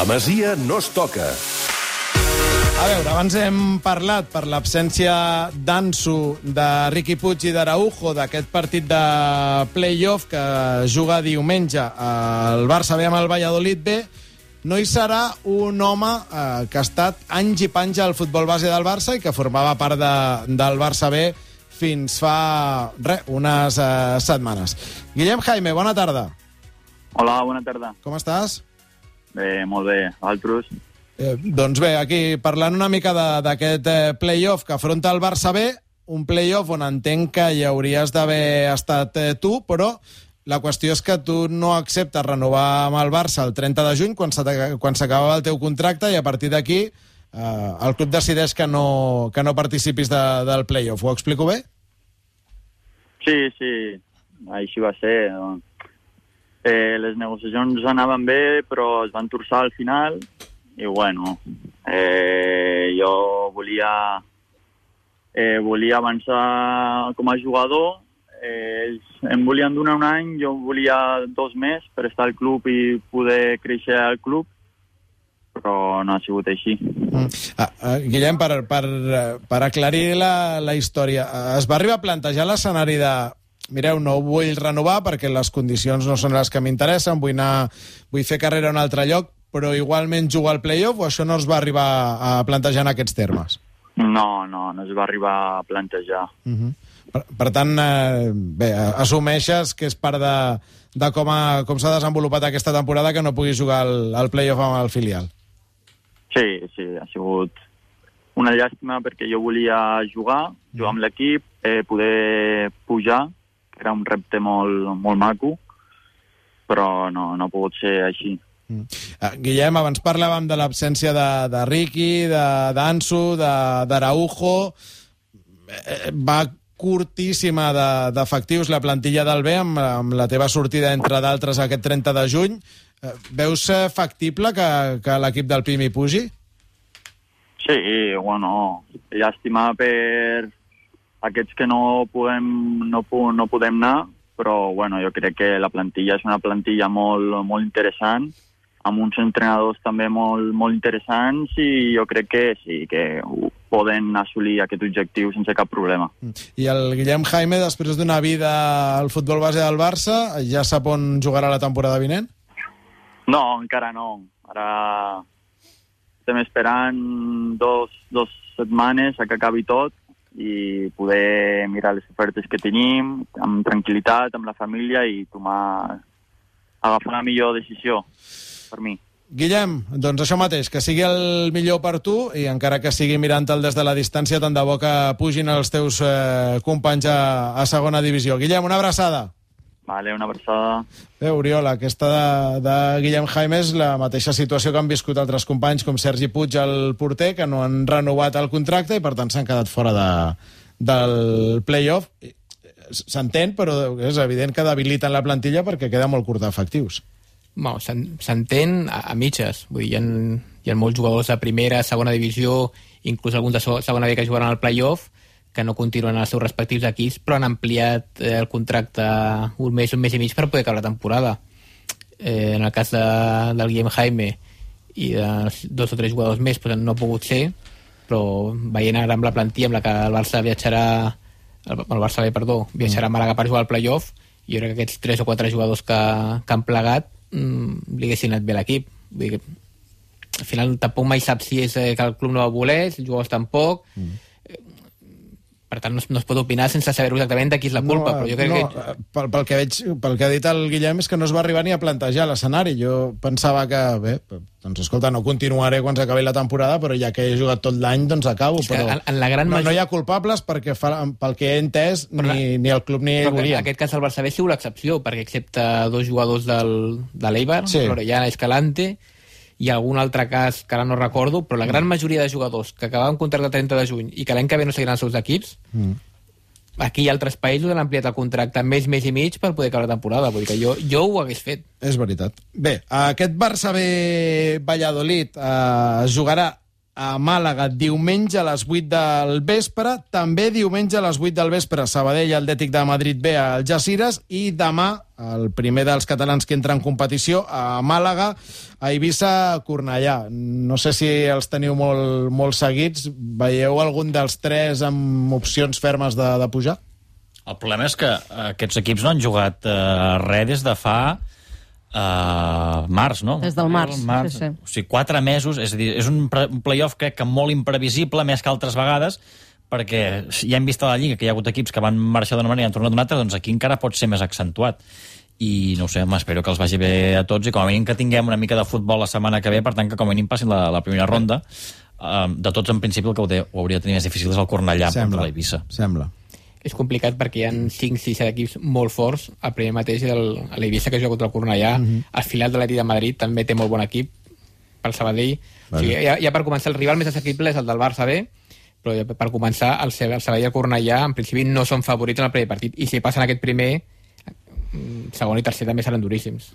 La Masia no es toca. A veure, abans hem parlat per l'absència d'Ansu, de Riqui Puig i d'Araujo d'aquest partit de play-off que juga diumenge al Barça B amb el Valladolid B. No hi serà un home eh, que ha estat anys i panys al futbol base del Barça i que formava part de, del Barça B fins fa, re, unes eh, setmanes. Guillem Jaime, bona tarda. Hola, bona tarda. Com estàs? Bé, molt bé. Altres? Eh, doncs bé, aquí parlant una mica de- d'aquest eh, play-off que afronta el Barça B, un play-off on entenc que hi hauries d'haver estat eh, tu, però la qüestió és que tu no acceptes renovar amb el Barça el 30 de juny, quan s'aca- quan s'acabava el teu contracte, i a partir d'aquí eh, el club decideix que no, que no participis de, del play-off. Ho explico bé? Sí, sí, així va ser. Eh, les negociacions anaven bé, però es van torçar al final i, bueno, eh, jo volia, eh, volia avançar com a jugador. Eh, ells em volien donar un any, jo volia dos més per estar al club i poder créixer al club, però no ha sigut així. Mm. Ah, ah, Guillem, per, per, eh, per aclarir la, la història, eh, es va arribar a plantejar l'escenari de mireu, no ho vull renovar perquè les condicions no són les que m'interessen, vull, anar, vull fer carrera a un altre lloc, però igualment jugar al play-off o això no es va arribar a plantejar en aquests termes? No, no, no es va arribar a plantejar. Uh -huh. per, per tant, eh, bé, assumeixes que és part de, de com, ha- com s'ha desenvolupat aquesta temporada que no puguis jugar al, al play-off amb el filial. Sí, sí, ha sigut una llàstima perquè jo volia jugar, jugar amb l'equip, eh, poder pujar, era un repte molt, molt maco, però no, no ha pogut ser així. Uh, Guillem, abans parlàvem de l'absència de, de Ricky, de- d'Ansu, de- d'Araujo. Eh, va curtíssima de- d'efectius la plantilla del B amb, amb la teva sortida, entre d'altres, aquest 30 de juny. Eh, veus eh, factible que, que l'equip del Pimi pugi? Sí, bueno, llàstima per aquests que no podem, no, no podem anar, però bueno, jo crec que la plantilla és una plantilla molt, molt interessant, amb uns entrenadors també molt, molt interessants i jo crec que sí, que poden assolir aquest objectiu sense cap problema. I el Guillem Jaime, després d'una vida al futbol base del Barça, ja sap on jugarà la temporada vinent? No, encara no. Ara estem esperant dos, dos setmanes a que acabi tot i poder mirar les ofertes que tenim amb tranquil·litat, amb la família i tomar, agafar la millor decisió per mi. Guillem, doncs això mateix, que sigui el millor per tu i encara que sigui mirant-te'l des de la distància, tant de bo que pugin els teus eh, companys a, a segona divisió. Guillem, una abraçada. Vale, una abraçada. Bé, Oriol, aquesta de, de Guillem Jaime és la mateixa situació que han viscut altres companys com Sergi Puig, el porter, que no han renovat el contracte i per tant s'han quedat fora de, del play-off. S'entén, però és evident que debiliten la plantilla perquè queda molt curt d'efectius. S'en- S'entén a, a mitges. Vull dir, hi ha, hi ha molts jugadors de primera, segona divisió, inclús alguns de segona B que jugaran al playoff, que no continuen als seus respectius equips, però han ampliat eh, el contracte un mes, un mes i mig per poder acabar la temporada. Eh, en el cas de, del Guillem Jaime i de dos o tres jugadors més pues, no ha pogut ser, però veient ara amb la plantilla amb la que el Barça viatjarà el, el Barça perdó, viatjarà a Màlaga per jugar al playoff, jo crec que aquests tres o quatre jugadors que, que han plegat mm, li haguessin anat bé l'equip. Vull dir al final tampoc mai sap si és eh, que el club no va voler, si els jugadors tampoc. Mm. Per tant, no es, no es pot opinar sense saber exactament de qui és la culpa, però jo crec no, que... eh, pel, pel, que veig, pel que ha dit el Guillem és que no es va arribar ni a plantejar l'escenari. Jo pensava que, bé, doncs escolta, no continuaré quan s'acabi la temporada, però ja que he jugat tot l'any, doncs acabo. És Però en- en la gran no, major- no hi ha culpables perquè fa, pel que he entès Però ni, ni el club ni ell Però en aquest cas el Barça B ha sigut l'excepció, perquè excepte dos jugadors del, de l'Eibar, Sí. sí. L'Orellana i Escalante, i algun altre cas que ara no recordo, però la gran majoria de jugadors que acabaven contracte el 30 de juny i que l'any que ve no seguiran els seus equips, mm. aquí hi ha altres països han ampliat el contracte més, més i mig per poder acabar la temporada. Vull dir que jo, jo ho hagués fet. És veritat. Bé, aquest Barça B Valladolid eh, jugarà a Màlaga diumenge a les 8 del vespre, també diumenge a les 8 del vespre Sabadell Atlètic de Madrid B al Jacires i demà el primer dels catalans que entra en competició a Màlaga, a Eivissa, Cornellà. No sé si els teniu molt, molt seguits. Veieu algun dels tres amb opcions fermes de, de pujar? El problema és que aquests equips no han jugat eh, res des de fa març, no? Des del març, març. sí, sí. O sigui, quatre mesos, és a dir, és un, un playoff crec que molt imprevisible, més que altres vegades, perquè ja hem vist a la Lliga que hi ha hagut equips que van marxar d'una manera i han tornat d'una altra, doncs aquí encara pot ser més accentuat. I no ho sé, m'espero que els vagi bé a tots i com a mínim que tinguem una mica de futbol la setmana que ve, per tant que com a mínim passin la, la primera ronda. Uh, de tots, en principi, el que ho, de, ho hauria de tenir més difícil és el Cornellà contra l'Eivissa. Sembla. És complicat perquè hi ha 5-6 equips molt forts. El primer mateix, l'Eivissa, que juga contra el Cornellà. Mm -hmm. El final de l'Atlètic de Madrid també té molt bon equip pel Sabadell. Vale. O sigui, ja, ja per començar, el rival més assequible és el del Barça B, però ja per començar, el, el Sabadell i el Cornellà, en principi, no són favorits en el primer partit. I si passen aquest primer, mm, segon i tercer també seran duríssims.